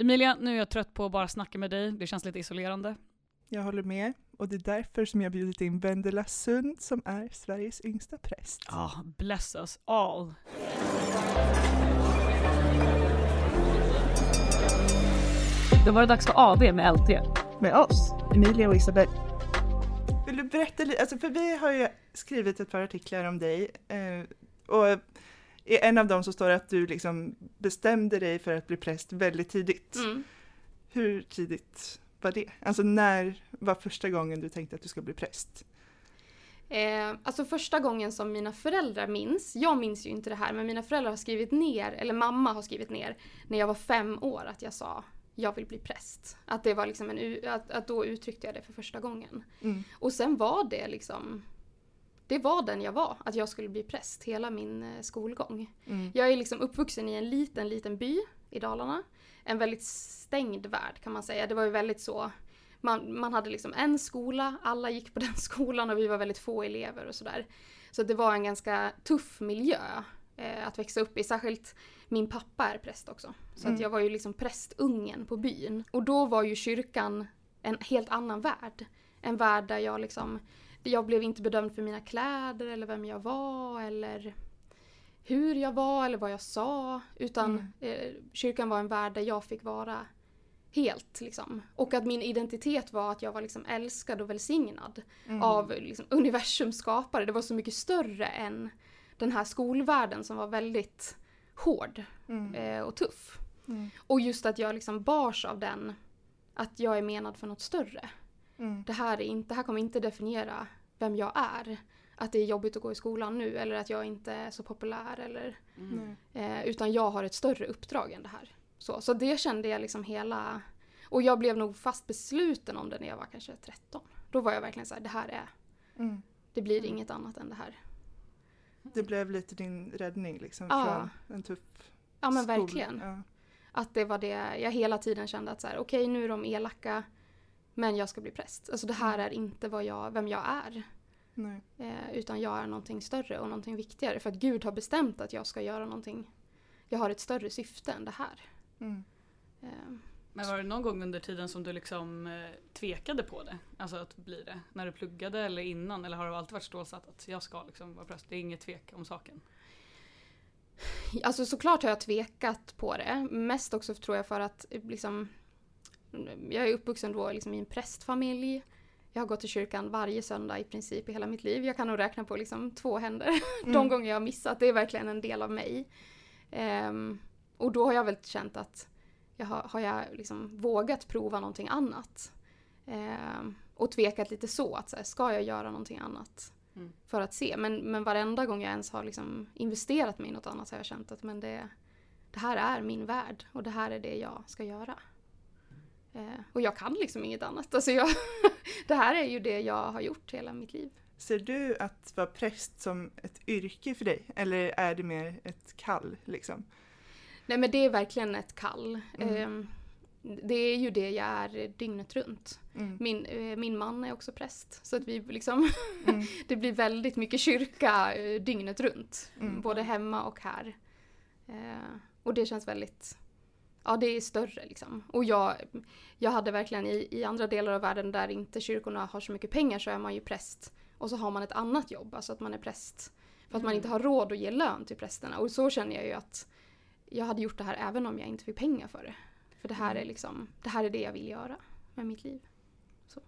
Emilia, nu är jag trött på att bara snacka med dig. Det känns lite isolerande. Jag håller med. Och det är därför som jag bjudit in Vendela Sund som är Sveriges yngsta präst. Ja, oh, bless us all. Då var det dags för AV med LT. Med oss, Emilia och Isabel. Vill du berätta lite, alltså för vi har ju skrivit ett par artiklar om dig eh, och i en av dem så står det att du liksom bestämde dig för att bli präst väldigt tidigt. Mm. Hur tidigt var det? Alltså när var första gången du tänkte att du ska bli präst? Eh, alltså första gången som mina föräldrar minns, jag minns ju inte det här, men mina föräldrar har skrivit ner, eller mamma har skrivit ner, när jag var fem år att jag sa jag vill bli präst. Att det var liksom en, att, att då uttryckte jag det för första gången. Mm. Och sen var det liksom, det var den jag var, att jag skulle bli präst hela min eh, skolgång. Mm. Jag är liksom uppvuxen i en liten, liten by i Dalarna. En väldigt stängd värld kan man säga. Det var ju väldigt så, man, man hade liksom en skola, alla gick på den skolan och vi var väldigt få elever och sådär. Så det var en ganska tuff miljö eh, att växa upp i, särskilt min pappa är präst också. Så mm. att jag var ju liksom prästungen på byn. Och då var ju kyrkan en helt annan värld. En värld där jag liksom, jag blev inte bedömd för mina kläder eller vem jag var eller hur jag var eller vad jag sa. Utan mm. eh, kyrkan var en värld där jag fick vara helt. Liksom. Och att min identitet var att jag var liksom älskad och välsignad mm. av liksom, universums skapare. Det var så mycket större än den här skolvärlden som var väldigt hård mm. eh, och tuff. Mm. Och just att jag liksom bars av den, att jag är menad för något större. Mm. Det, här är inte, det här kommer inte definiera vem jag är. Att det är jobbigt att gå i skolan nu eller att jag inte är så populär. Eller, mm. eh, utan jag har ett större uppdrag än det här. Så, så det kände jag liksom hela... Och jag blev nog fast besluten om det när jag var kanske 13. Då var jag verkligen så här, det här är... Mm. Det blir mm. inget annat än det här. Det blev lite din räddning liksom ja. från en tuff Ja men skol. verkligen. Ja. Att det var det jag hela tiden kände att så här, okej okay, nu är de elaka men jag ska bli präst. Alltså det här mm. är inte vad jag, vem jag är. Eh, utan jag är någonting större och någonting viktigare. För att Gud har bestämt att jag ska göra någonting. Jag har ett större syfte än det här. Mm. Eh. Men var det någon gång under tiden som du liksom eh, tvekade på det? Alltså att bli det? När du pluggade eller innan? Eller har det alltid varit stålsatt att jag ska liksom vara präst? Det är inget tvek om saken? Alltså såklart har jag tvekat på det. Mest också tror jag för att liksom, jag är uppvuxen då liksom i en prästfamilj. Jag har gått till kyrkan varje söndag i princip i hela mitt liv. Jag kan nog räkna på liksom två händer. Mm. De gånger jag har missat. Det är verkligen en del av mig. Um, och då har jag väl känt att jag har, har jag liksom vågat prova någonting annat. Um, och tvekat lite så att så här, ska jag göra någonting annat? Mm. För att se. Men, men varenda gång jag ens har liksom investerat mig i något annat så har jag känt att men det, det här är min värld och det här är det jag ska göra. Eh, och jag kan liksom inget annat. Alltså jag det här är ju det jag har gjort hela mitt liv. Ser du att vara präst som ett yrke för dig eller är det mer ett kall? Liksom? Nej men det är verkligen ett kall. Mm. Eh, det är ju det jag är dygnet runt. Mm. Min, eh, min man är också präst. Så att vi liksom mm. det blir väldigt mycket kyrka eh, dygnet runt. Mm. Både hemma och här. Eh, och det känns väldigt Ja, det är större liksom. Och jag, jag hade verkligen i, i andra delar av världen där inte kyrkorna har så mycket pengar så är man ju präst. Och så har man ett annat jobb, alltså att man är präst. För att man mm. inte har råd att ge lön till prästerna. Och så känner jag ju att jag hade gjort det här även om jag inte fick pengar för det. För det här är mm. liksom, det här är det jag vill göra med mitt liv. Så.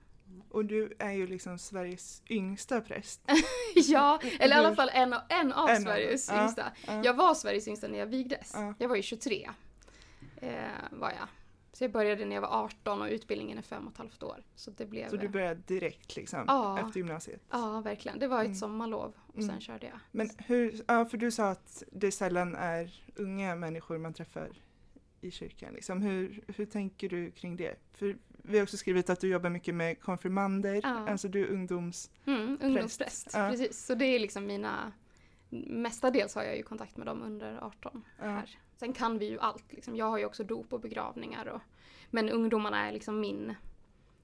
Och du är ju liksom Sveriges yngsta präst. ja, eller i alla fall en, av, en av en Sveriges av, yngsta. Ja. Jag var Sveriges yngsta när jag vigdes. Ja. Jag var ju 23. Eh, var jag. Så jag började när jag var 18 och utbildningen är fem och ett halvt år. Så, det blev, så du började direkt liksom? Ja, efter gymnasiet? Ja, verkligen. Det var ett mm. sommarlov och mm. sen körde jag. Men hur, ja för du sa att det sällan är unga människor man träffar i kyrkan. Liksom. Hur, hur tänker du kring det? För vi har också skrivit att du jobbar mycket med konfirmander, ja. alltså du är ungdomspräst. Mm, ungdomspräst, ja. precis. Så det är liksom mina, mestadels har jag ju kontakt med dem under 18 ja. här. Sen kan vi ju allt, liksom. jag har ju också dop och begravningar och, men ungdomarna är liksom min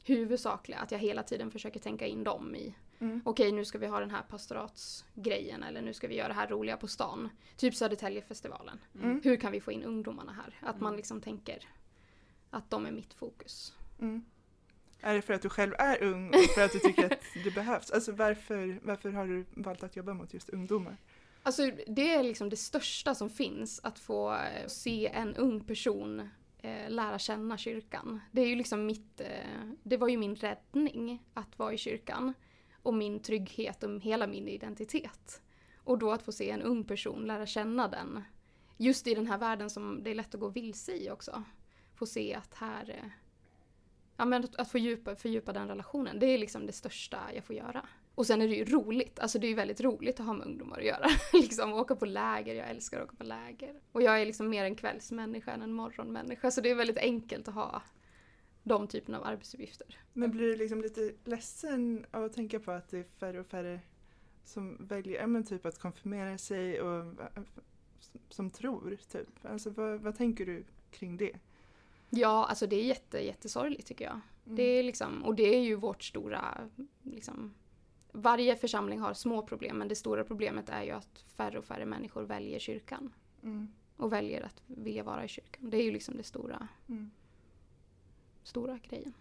huvudsakliga, att jag hela tiden försöker tänka in dem i Mm. Okej, nu ska vi ha den här pastoratsgrejen eller nu ska vi göra det här roliga på stan. Typ Södertäljefestivalen. Mm. Hur kan vi få in ungdomarna här? Att man mm. liksom tänker Att de är mitt fokus. Mm. Är det för att du själv är ung och för att du tycker att det behövs? Alltså varför, varför har du valt att jobba mot just ungdomar? Alltså det är liksom det största som finns, att få eh, se en ung person eh, lära känna kyrkan. Det är ju liksom mitt, eh, det var ju min räddning att vara i kyrkan. Och min trygghet och hela min identitet. Och då att få se en ung person lära känna den. Just i den här världen som det är lätt att gå vilse i också. Få se att här, ja men att, att fördjupa, fördjupa den relationen, det är liksom det största jag får göra. Och sen är det ju roligt, alltså det är ju väldigt roligt att ha med ungdomar att göra. liksom åka på läger, jag älskar att åka på läger. Och jag är liksom mer en kvällsmänniska än en morgonmänniska, så det är väldigt enkelt att ha de typerna av arbetsuppgifter. Men blir du liksom lite ledsen av att tänka på att det är färre och färre som väljer men typ att konfirmera sig och som tror? Typ. Alltså, vad, vad tänker du kring det? Ja, alltså det är jätte, jättesorgligt tycker jag. Mm. Det är liksom, och det är ju vårt stora liksom, varje församling har små problem men det stora problemet är ju att färre och färre människor väljer kyrkan. Mm. Och väljer att vilja vara i kyrkan. Det är ju liksom det stora, Mm. stora grejen.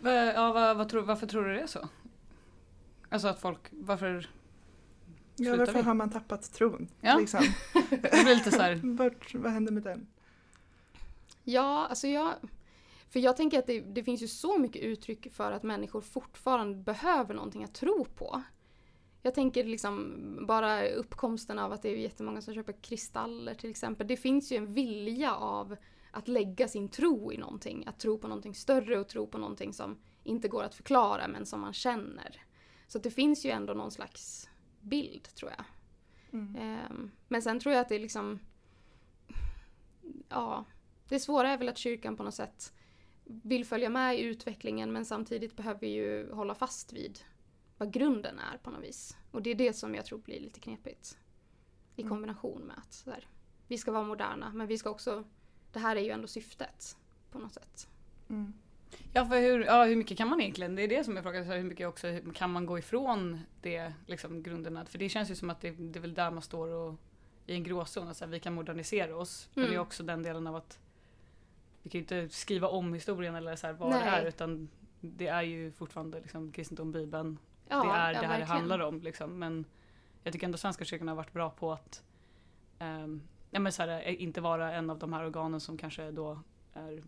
Va, ja, va, vad tror, varför tror du det är så? Alltså att folk, varför? Ja, varför vi? har man tappat tron? Ja. Liksom? Det blir lite så här, Vart, vad händer med den? Ja, alltså jag... För jag tänker att det, det finns ju så mycket uttryck för att människor fortfarande behöver någonting att tro på. Jag tänker liksom bara uppkomsten av att det är jättemånga som köper kristaller till exempel. Det finns ju en vilja av att lägga sin tro i någonting. Att tro på någonting större och tro på någonting som inte går att förklara men som man känner. Så det finns ju ändå någon slags bild tror jag. Mm. Ehm, Men sen tror jag att det är liksom... Ja, det svåra är väl att kyrkan på något sätt vill följa med i utvecklingen men samtidigt behöver ju hålla fast vid vad grunden är på något vis. Och det är det som jag tror blir lite knepigt. I Mm. kombination med att så här, vi ska vara moderna men vi ska också... Det här är ju ändå syftet på något sätt. Mm. ja, för hur, ja, hur mycket kan man egentligen? Det är det som jag frågar, så här, hur mycket också kan man gå ifrån det, liksom grunderna? För det känns ju som att det, det är väl där man står och i en gråzon, att så här, vi kan modernisera oss. Men Mm. det är också den delen av att vi kan ju inte skriva om historien eller så vad Nej. det är utan det är ju fortfarande liksom, kristendom, bibeln, Ja, det är ja, det här det handlar om. Liksom. Men jag tycker ändå Svenska kyrkan har varit bra på att ehm, ja, men så här, eh, inte vara en av de här organen som kanske då är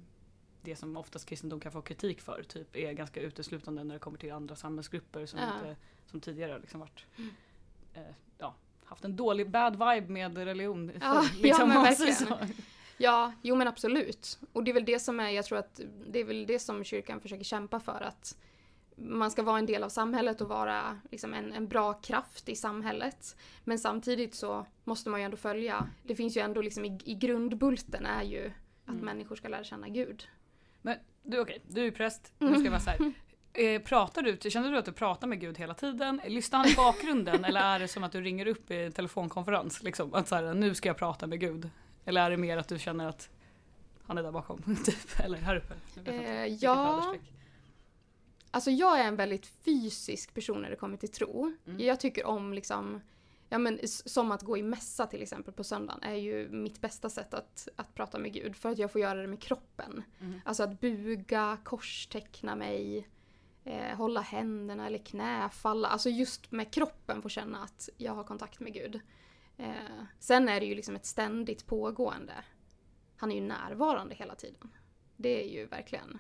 det som oftast kristendom kan få kritik för. Typ är ganska uteslutande när det kommer till andra samhällsgrupper som, Ja. inte, som tidigare har liksom varit Mm. eh, ja, haft en dålig bad vibe med religion. Ja, förr, ja, men verkligen. Ja, jo men absolut. Och det är väl det som är, jag tror att det är väl det som kyrkan försöker kämpa för att man ska vara en del av samhället och vara liksom en, en bra kraft i samhället. Men samtidigt så måste man ju ändå följa, det finns ju ändå liksom i, i grundbulten är ju att Mm. människor ska lära känna Gud. Men du okej, du är präst. Nu Mm. ska jag vara så här. Eh, pratar du, känner du att du pratar med Gud hela tiden? Lyssnar han i bakgrunden eller är det som att du ringer upp i en telefonkonferens? Liksom, att så här, nu ska jag prata med Gud. Eller är det mer att du känner att han är där bakom? Typ, eller här uppe? Eh, ja. Alltså jag är en väldigt fysisk person när det kommer till tro. Mm. Jag tycker om liksom, ja men som att gå i mässa till exempel på söndagen är ju mitt bästa sätt att, att prata med Gud. För att jag får göra det med kroppen. Mm. Alltså att buga, korsteckna mig, eh, hålla händerna eller knäfalla. Alltså just med kroppen få känna att jag har kontakt med Gud. Eh, sen är det ju liksom ett ständigt pågående. Han är ju närvarande hela tiden. Det är ju verkligen.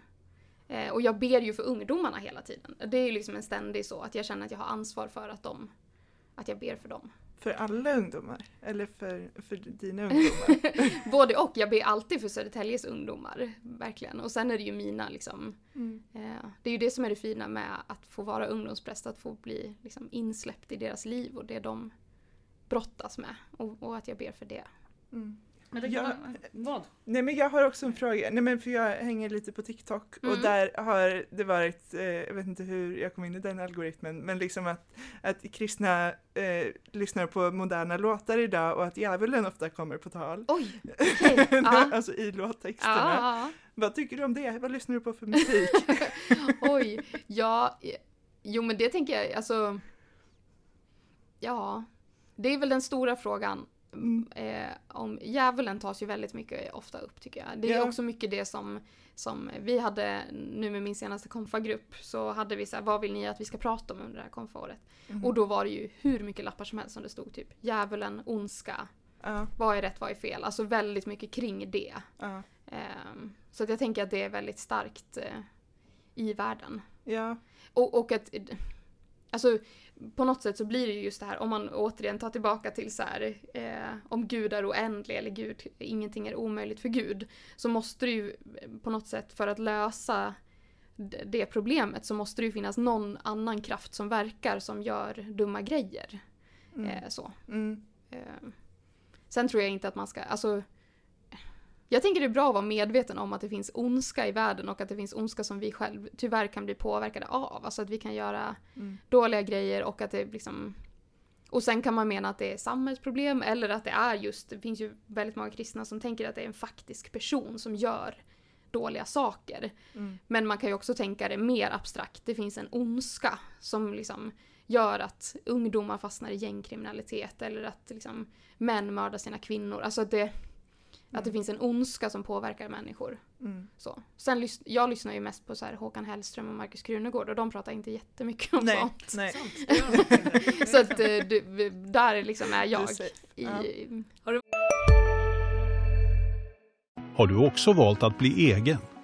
Eh, och jag ber ju för ungdomarna hela tiden. Det är ju liksom en ständig så att jag känner att jag har ansvar för att de att jag ber för dem. För alla ungdomar? Eller för, för dina ungdomar? Både och. Jag ber alltid för Södertäljes ungdomar. Verkligen. Och sen är det ju mina liksom. Mm. Eh, det är ju det som är det fina med att få vara ungdomspräst. Att få bli liksom, insläppt i deras liv och det de brottas med. Och, och att jag ber för det. Mm. Men det Ja. kan man, vad? Nej men jag har också en fråga, nej men för jag hänger lite på TikTok och Mm. där har det varit, eh, jag vet inte hur jag kom in i den algoritmen, men liksom att, att kristna eh, lyssnar på moderna låtar idag och att djävulen ofta kommer på tal. Oj! Ja. alltså i låttexterna. Vad tycker du om det? Vad lyssnar du på för musik? Oj. Ja. Jo men det tänker jag, alltså. Ja. Det är väl den stora frågan. Mm. Eh, om, djävulen tas ju väldigt mycket ofta upp tycker jag. Det är Ja. också mycket det som, som vi hade nu med min senaste konfagrupp så hade vi så här, vad vill ni att vi ska prata om under det här konfaåret? Mm. Och då var det ju hur mycket lappar som helst som det stod typ djävulen, ondska, Ja, vad är rätt, vad är fel? Alltså väldigt mycket kring det. ja, Ehm, så att jag tänker att det är väldigt starkt eh, i världen. ja. Och, och att, alltså på något sätt så blir det ju just det här om man återigen tar tillbaka till så här, eh, om Gud är oändlig eller Gud, ingenting är omöjligt för Gud. Så måste det ju på något sätt för att lösa det problemet så måste det ju finnas någon annan kraft som verkar som gör dumma grejer. Mm. Eh, så. Mm. Eh, sen tror jag inte att man ska, alltså jag tänker det är bra att vara medveten om att det finns ondska i världen och att det finns ondska som vi själv tyvärr kan bli påverkade av. Alltså att vi kan göra Mm. dåliga grejer och att det liksom... Och sen kan man mena att det är samhällsproblem eller att det är just, det finns ju väldigt många kristna som tänker att det är en faktisk person som gör dåliga saker. Mm. Men man kan ju också tänka det mer abstrakt. Det finns en ondska som liksom gör att ungdomar fastnar i gängkriminalitet eller att liksom män mördar sina kvinnor. Alltså att det, att det finns en ondska som påverkar människor. Mm. Så. Sen lys- jag lyssnar ju mest på så här Håkan Hellström och Markus Krunegård och de pratar inte jättemycket om Nej, sånt. nej. Så att eh, du, där liksom är jag. I, ja. Har du också valt att bli egen?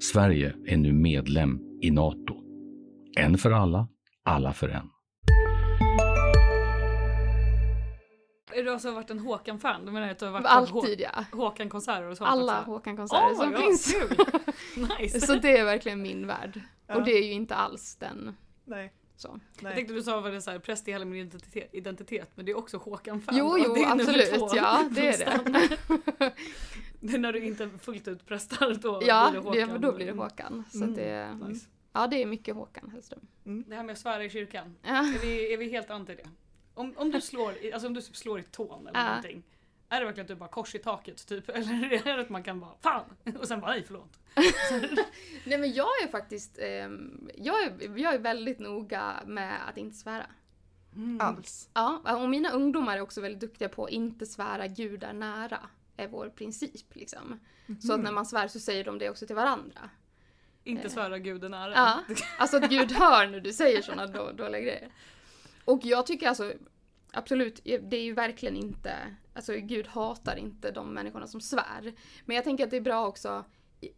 Sverige är nu medlem i Nato. En för alla, alla för en. Är du alltså varit en Håkan-fan? Du menar att du har varit alltid ja. på Hå- Håkan-konserter och sånt Alla? Håkan-konserter Oh som God, finns. Nice. Så det är verkligen min värld. Ja. Och det är ju inte alls den Nej, så. Jag tänkte du sa var det så här, präst i hela min identitet, identitet men det är också Håkan-fan. Jo, och jo, det är nummer absolut. två Ja, det är det. det är när du inte fullt ut prästar då Ja, blir det Håkan. då blir det Håkan. Så Mm. det, Nice. ja, det är mycket Håkan Hellström. Det här med att svära i kyrkan, Ja. är vi, är vi helt anti det? Om, om du slår i, alltså om du slår i tån eller Ja. någonting. Är det verkligen att du bara kors i taket typ? Eller är det att man kan bara fan och sen bara nej förlåt. Nej men jag är faktiskt, ehm, jag, är, jag är väldigt noga med att inte svära. Mm. Alls. Ja, och mina ungdomar är också väldigt duktiga på att inte svära gudar nära. Är vår princip liksom. Så att när man svär så säger de det också till varandra. Inte svära guden nära. Ja, alltså att Gud hör när du säger sådana då, dåliga grejer. Och jag tycker alltså, absolut, det är ju verkligen inte, alltså Gud hatar inte de människorna som svär. Men jag tänker att det är bra också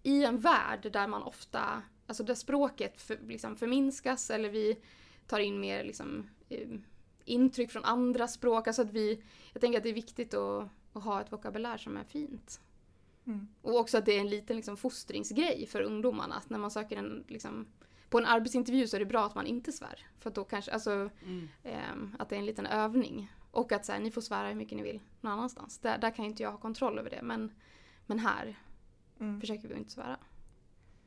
i- en värld där man ofta, alltså där språket för, liksom förminskas eller vi tar in mer liksom eh, intryck från andra språk. Alltså att vi, jag tänker att det är viktigt att, att ha ett vokabulär som är fint. Mm. Och också att det är en liten liksom, fostringsgrej för ungdomarna. Att när man söker en, liksom, på en arbetsintervju så är det bra att man inte svär. För att då kanske, alltså, Mm. ehm, att det är en liten övning. Och att så här, ni får svära hur mycket ni vill någon annanstans. Där, där kan inte jag ha kontroll över det. Men, men här Mm. försöker vi inte svära.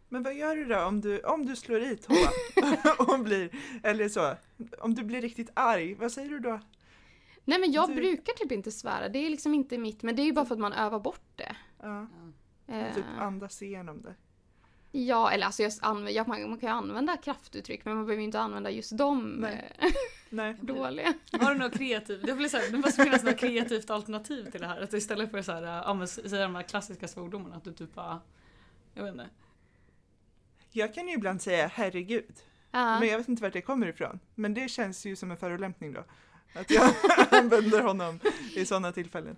Men vad gör du då om du, om du slår i tå och blir, eller så, om du blir riktigt arg, vad säger du då? Nej men jag Du- brukar typ inte svära. Det är liksom inte mitt. Men det är ju bara för att man övar bort det. Ja, Eh, typ andas igenom det. Ja, eller alltså jag använder, jag, man, man kan ju använda kraftuttryck men man behöver ju inte använda just de Nej. eh, Nej. dåliga. Har du något kreativt? Det, blir så här, det måste finnas något kreativt alternativ till det här. Att istället för ja, men, säga de här klassiska svordomarna att du typ bara, jag vet inte. Jag kan ju ibland säga herregud, Ja. men jag vet inte vart det kommer ifrån. Men det känns ju som en förolämpning då. Att jag använder honom i sådana tillfällen.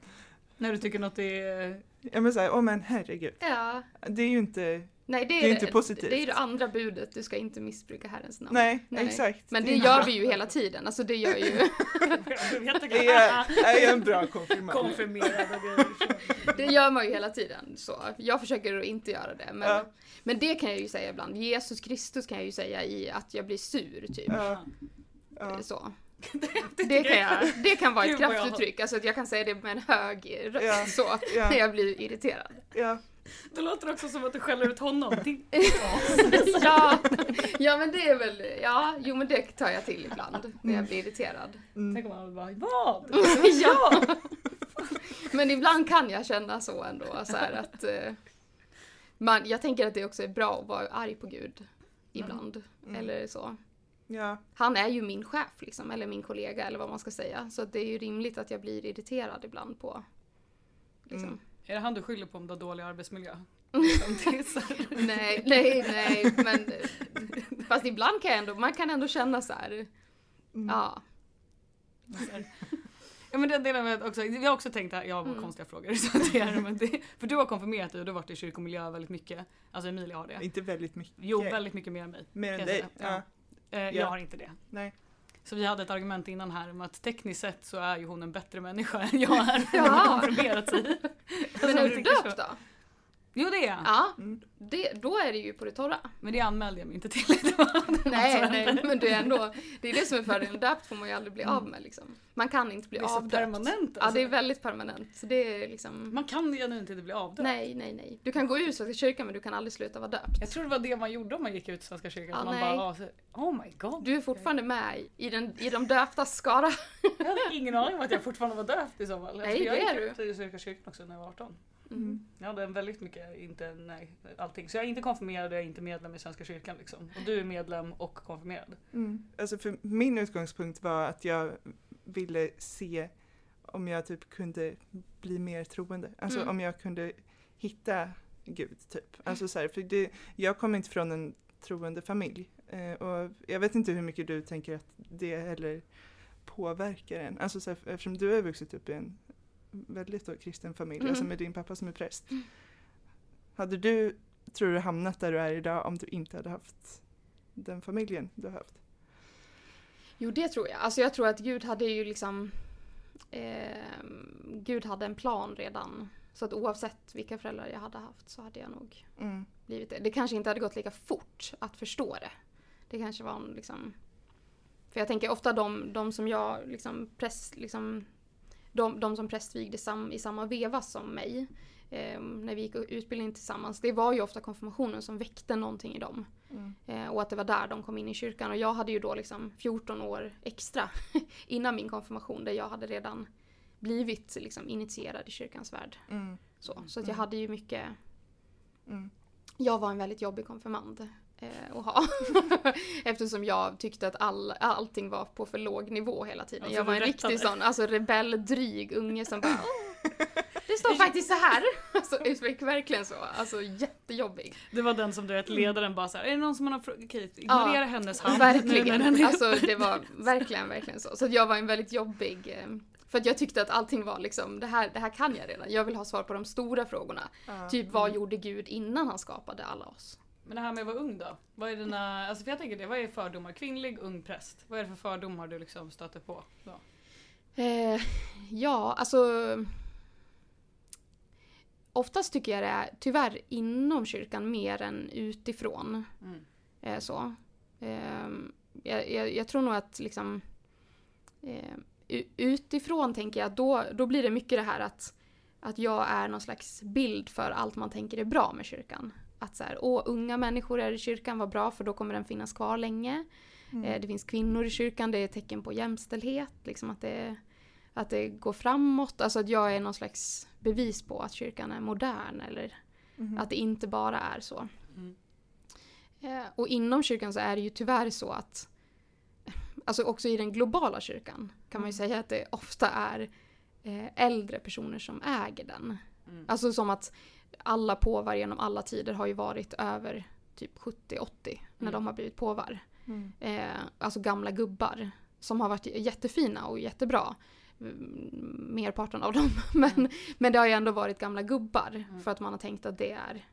När du tycker något är... Ja men såhär, åh men herregud. ja. Det är ju inte, Nej, det är, Det är inte positivt. Det är det andra budet, du ska inte missbruka Herrens namn. nej, Nej. exakt. Men det inte gör vi ju hela tiden, alltså det gör ju, Det är, en bra konfirmation. konfirmerad det gör man ju hela tiden. Så jag försöker att inte göra det. Men, Ja. men det kan jag ju säga ibland. Jesus Kristus kan jag ju säga i att jag blir sur, typ. Ja, ja. Så. Det kan, jag, det kan vara ett kraftuttryck, alltså att jag kan säga det med en hög röst Ja. så, Ja. när jag blir irriterad. Det låter också som att du skäller ut honom. Din ja, ja men det är väl, ja, jo men det tar jag till ibland när jag blir irriterad. Mm. Tänk om han bara vad? ja! Men ibland kan jag känna så ändå, så här att eh, man, jag tänker att det också är bra att vara arg på Gud ibland, Mm. eller så. Ja. Han är ju min chef liksom, eller min kollega eller vad man ska säga. Så det är ju rimligt att jag blir irriterad ibland på liksom. Mm. Är det han du skyller på om du har dålig arbetsmiljö? Liksom, det så här- Nej, nej, nej, men fast ibland kan jag ändå, man kan ändå känna så här. Mm. Ja. Ja men den delen med också, jag har också tänkt att jag har Mm. konstiga frågor. Så det är, men det, för du har konfirmerat dig och du har varit i kyrkomiljö väldigt mycket. Alltså Emilia har det. Inte väldigt mycket. Jo, väldigt mycket mer än mig. Mer än dig. säga. Ja. Eh, Ja. Jag har inte det. Nej. Så vi hade ett argument innan här om att tekniskt sett så är ju hon en bättre människa än jag är för Ja. hon har sig. men Alltså, är du döpt då? Jo det är jag. Ja, Mm. det, då är det ju på det torra. Men det anmälde jag mig inte till. Nej, nej, men det är ändå, det är det som är fördelen. Döpt får man ju aldrig bli av med liksom. Man kan inte bli Det är så avdöpt. permanent Ja, alltså. det är väldigt permanent. Så det är liksom, Man kan genuint inte bli avdöpt. nej, nej, nej. Du kan gå ur Svenska kyrkan men du kan aldrig sluta vara döpt. Jag tror det var det man gjorde om man gick ut Svenska kyrkan. Ja, man nej. bara, ah, så- oh my god. Du är fortfarande med i, den, i de döptas skara. Jag hade ingen aning om att jag fortfarande var döpt i så fall. Nej, jag det är gick du. ut i Svenska kyrkan också när jag var 18. Mm. Jag hade en väldigt mycket, inte, nej, allting. Så jag är inte konfirmerad och jag är inte medlem i Svenska kyrkan liksom. Och du är medlem och konfirmerad. Mm. Alltså för min utgångspunkt var att jag ville se om jag typ kunde bli mer troende. Alltså Mm. om jag kunde hitta Gud typ. Alltså så här, för det, jag kommer inte från en troende familj. Eh, och jag vet inte hur mycket du tänker att det heller påverkar en. Alltså så här, eftersom du har vuxit upp i en väldigt då, kristen familj, Mm. alltså med din pappa som är präst. Hade du, tror du, hamnat där du är idag om du inte hade haft den familjen du har haft? Jo, det tror jag. Alltså jag tror att Gud hade ju liksom... Eh, Gud hade en plan redan. Så att oavsett vilka föräldrar jag hade haft så hade jag nog Mm. blivit det. Det kanske inte hade gått lika fort att förstå det. Det kanske var en liksom... För jag tänker ofta de, de som jag liksom präst, liksom... De, de som prästvigde sam, i samma veva som mig. Eh, när vi gick utbildning tillsammans. Det var ju ofta konfirmationen som väckte någonting i dem. Mm. Eh, och att det var där de kom in i kyrkan. Och jag hade ju då liksom 14 år extra innan min konfirmation där jag hade redan blivit liksom initierad i kyrkans värld. Mm. Så, så att jag hade ju mycket Mm. jag var en väldigt jobbig konfirmand eh, att ha. Eftersom jag tyckte att all, allting var på för låg nivå hela tiden. Alltså, jag var en riktig sån alltså rebelldryg unge som bara "Åh, Det står faktiskt så här. Alltså, verkligen så. Alltså jättejobbig. Det var den som du vet ledaren bara såhär, är det någon som har någon fråga? Okej, ignorera Ja, hennes hand. nu Verkligen. är- Alltså det var verkligen, verkligen så. Så jag var en väldigt jobbig eh, för att jag tyckte att allting var liksom, det här, det här kan jag redan. Jag vill ha svar på de stora frågorna. Ja. Typ vad gjorde Gud innan han skapade alla oss? Men det här med att vara ung då? Vad är dina, alltså för jag tänker det, vad är fördomar? Kvinnlig ung präst. Vad är det för fördomar du liksom stöter på? Då? Eh, ja, alltså... Oftast tycker jag det är tyvärr inom kyrkan mer än utifrån. Mm. Eh, så. Eh, jag, jag, jag tror nog att liksom... Eh, utifrån tänker jag då, då blir det mycket det här att, att jag är någon slags bild för allt man tänker är bra med kyrkan. Att så här, åh, unga människor är i kyrkan, vad bra för då kommer den finnas kvar länge. Mm. Eh, Det finns kvinnor i kyrkan, det är ett tecken på jämställdhet, liksom att det, att det går framåt. Alltså att jag är någon slags bevis på att kyrkan är modern eller Mhm. att det inte bara är så. Mm. Eh, Och inom kyrkan så är det ju tyvärr så att Alltså också i den globala kyrkan kan man ju säga att det ofta är eh, äldre personer som äger den. Mm. Alltså som att alla påvar genom alla tider har ju varit över typ 70-80 när Mm. de har blivit påvar Mm. eh, alltså gamla gubbar som har varit jättefina och jättebra. Mm, Merparten av dem. Men, men det har ju ändå varit gamla gubbar Mm. för att man har tänkt att det är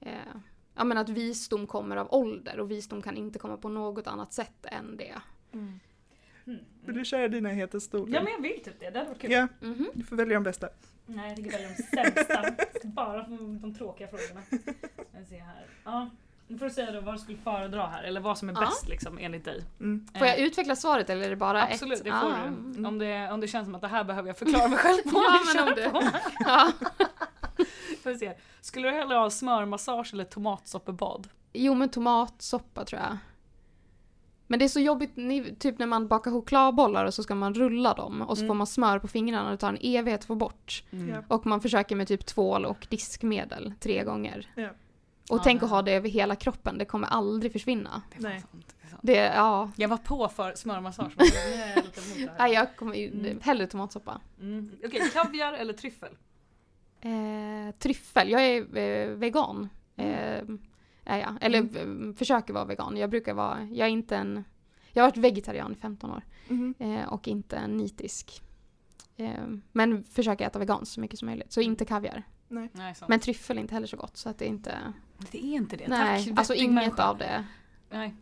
eh, Ja men att visdom kommer av ålder och visdom kan inte komma på något annat sätt än det. Mm. Mm. Vill du köra dina heta stolar? Ja men jag vill typ det, det hade varit kul. Ja, Mhm. du får välja de bästa. Nej jag tänker välja de sämsta. Bara de, de tråkiga frågorna. Jag ser här. Ja. Nu får du säga då vad du skulle föredra här, eller vad som är Ja. bäst liksom enligt dig. Mm. Får jag Eh, utveckla svaret eller är det bara Absolut, ett? det får Ah, du. mm. Om det, om det känns som att det här behöver jag förklara mig själv på. Ja, men om du- på. Ja. Får se. Skulle du hellre ha smörmassage eller tomatsoppebad? Jo men tomatsoppa tror jag. Men det är så jobbigt, ni, typ när man bakar chokladbollar och så ska man rulla dem och så Mm. får man smör på fingrarna och det tar en evighet att få bort. Ja. Och man försöker med typ tvål och diskmedel tre gånger. Ja. Och Ja, tänk att ha det över hela kroppen, det kommer aldrig försvinna. Det är Nej. sant. Det är sant. Det, ja. Jag var på för smörmassage. Nej, jag kommer ju, Mm. hellre tomatsoppa. Mm. Okej, kaviar eller tryffel? Eh, tryffel, jag är eh, vegan. Eh, är jag. Eller Mm. eh, försöker vara vegan. Jag brukar vara, jag är inte en, jag har varit vegetarian i 15 år. Mhm. eh, och inte en nitisk. Eh, men försöker äta veganskt så mycket som möjligt. Så inte kaviar. Nej. Nej. Men tryffel är inte heller så gott så att det är inte... det är inte det. nej, Tack, alltså inget människa. av det. Nej.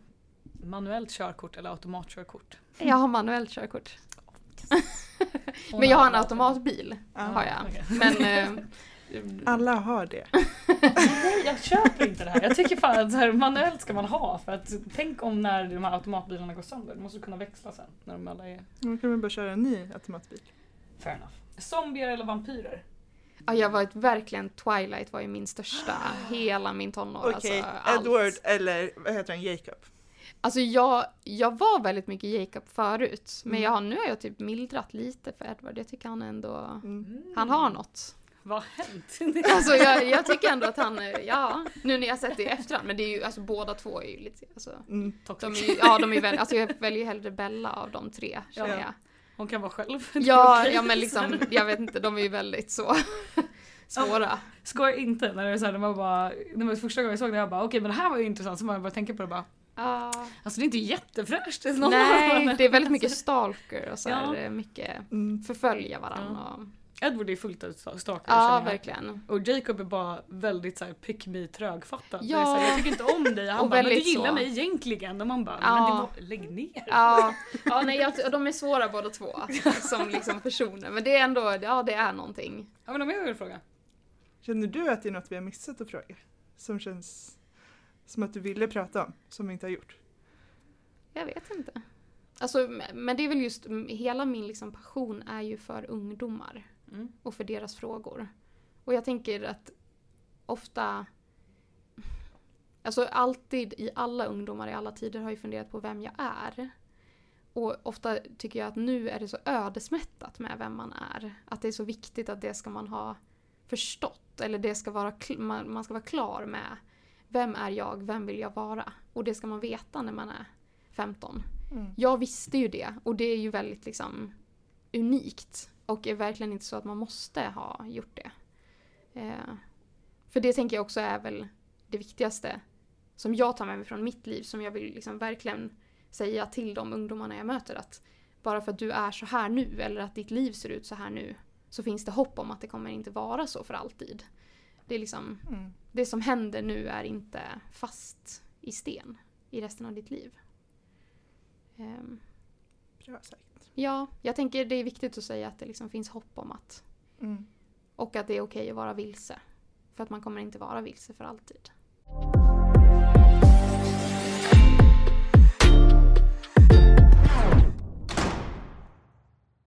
Manuellt körkort eller automatkörkort? Jag har manuellt körkort. Men jag har en automatbil. Ja. Har jag. Okej. Men... Eh, Alla har det. Nej, jag köper inte det här. Jag tycker fan att så här, manuellt ska man ha för att tänk om när de här automatbilarna går sönder. Du måste kunna växla sen när de alla är... Då kan vi bara köra en ny automatbil. Fair enough. Zombier eller vampyrer? ja, jag var ett, verkligen, Twilight var ju min största hela min tonår. Okej, alltså, allt. Edward eller vad heter han, Jacob? Alltså jag, jag var väldigt mycket Jacob förut. Men Mm. jag, har- nu har jag typ mildrat lite för Edward. Jag tycker han ändå... Mm. Han har något. Vad har hänt? Alltså jag, jag tycker ändå att han, ja, nu när jag sett det i efterhand, men det är ju, alltså båda två är ju lite, alltså, Mm. de är ju, ja de är väl, alltså jag väljer hellre Bella av de tre, känner Ja. jag. Hon kan vara själv. Ja, ja men liksom, jag vet inte, de är ju väldigt så svåra. Skojar inte när det är så här, när man bara, när man första gången jag såg det jag bara okej men det här var ju intressant så man bara tänker på det bara Ja. alltså det är inte jättefräscht. Nej, det är väldigt mycket stalker och så Ja. här, mycket Mm. förfölja varandra. Och, Edward är fullt av sta- stalkers ja, jag. verkligen. Och Jacob är bara väldigt såhär pick me trögfattad. Ja. Så här, jag tycker inte om dig. Han Och bara, men du gillar så. mig egentligen. Och man bara, Ja. men det var, lägg ner. Ja, ja nej, jag, de är svåra båda två som liksom personer, men det är ändå, ja det är någonting. Har vi någon mer vill fråga? Känner du att det är något vi har missat att fråga? Som känns som att du ville prata om, som vi inte har gjort? Jag vet inte. Alltså, men det är väl just, hela min liksom passion är ju för ungdomar Mm. och för deras frågor. Och jag tänker att ofta, alltså alltid i alla ungdomar i alla tider har ju funderat på vem jag är. Och ofta tycker jag att nu är det så ödesmättat med vem man är. Att det är så viktigt att det ska man ha förstått. Eller det ska vara, man ska vara klar med. Vem är jag? Vem vill jag vara? Och det ska man veta när man är 15. Mm. Jag visste ju det och det är ju väldigt liksom unikt. Och är verkligen inte så att man måste ha gjort det. Eh, för det tänker jag också är väl det viktigaste som jag tar med mig från mitt liv som jag vill liksom verkligen säga till de ungdomarna jag möter att bara för att du är så här nu eller att ditt liv ser ut så här nu så finns det hopp om att det kommer inte vara så för alltid. Det är liksom Mm. det som händer nu är inte fast i sten i resten av ditt liv. Ehm, Bra sagt. Ja, jag tänker det är viktigt att säga att det liksom finns hopp om att Mm. och att det är okej att vara vilse. För att man kommer inte vara vilse för alltid.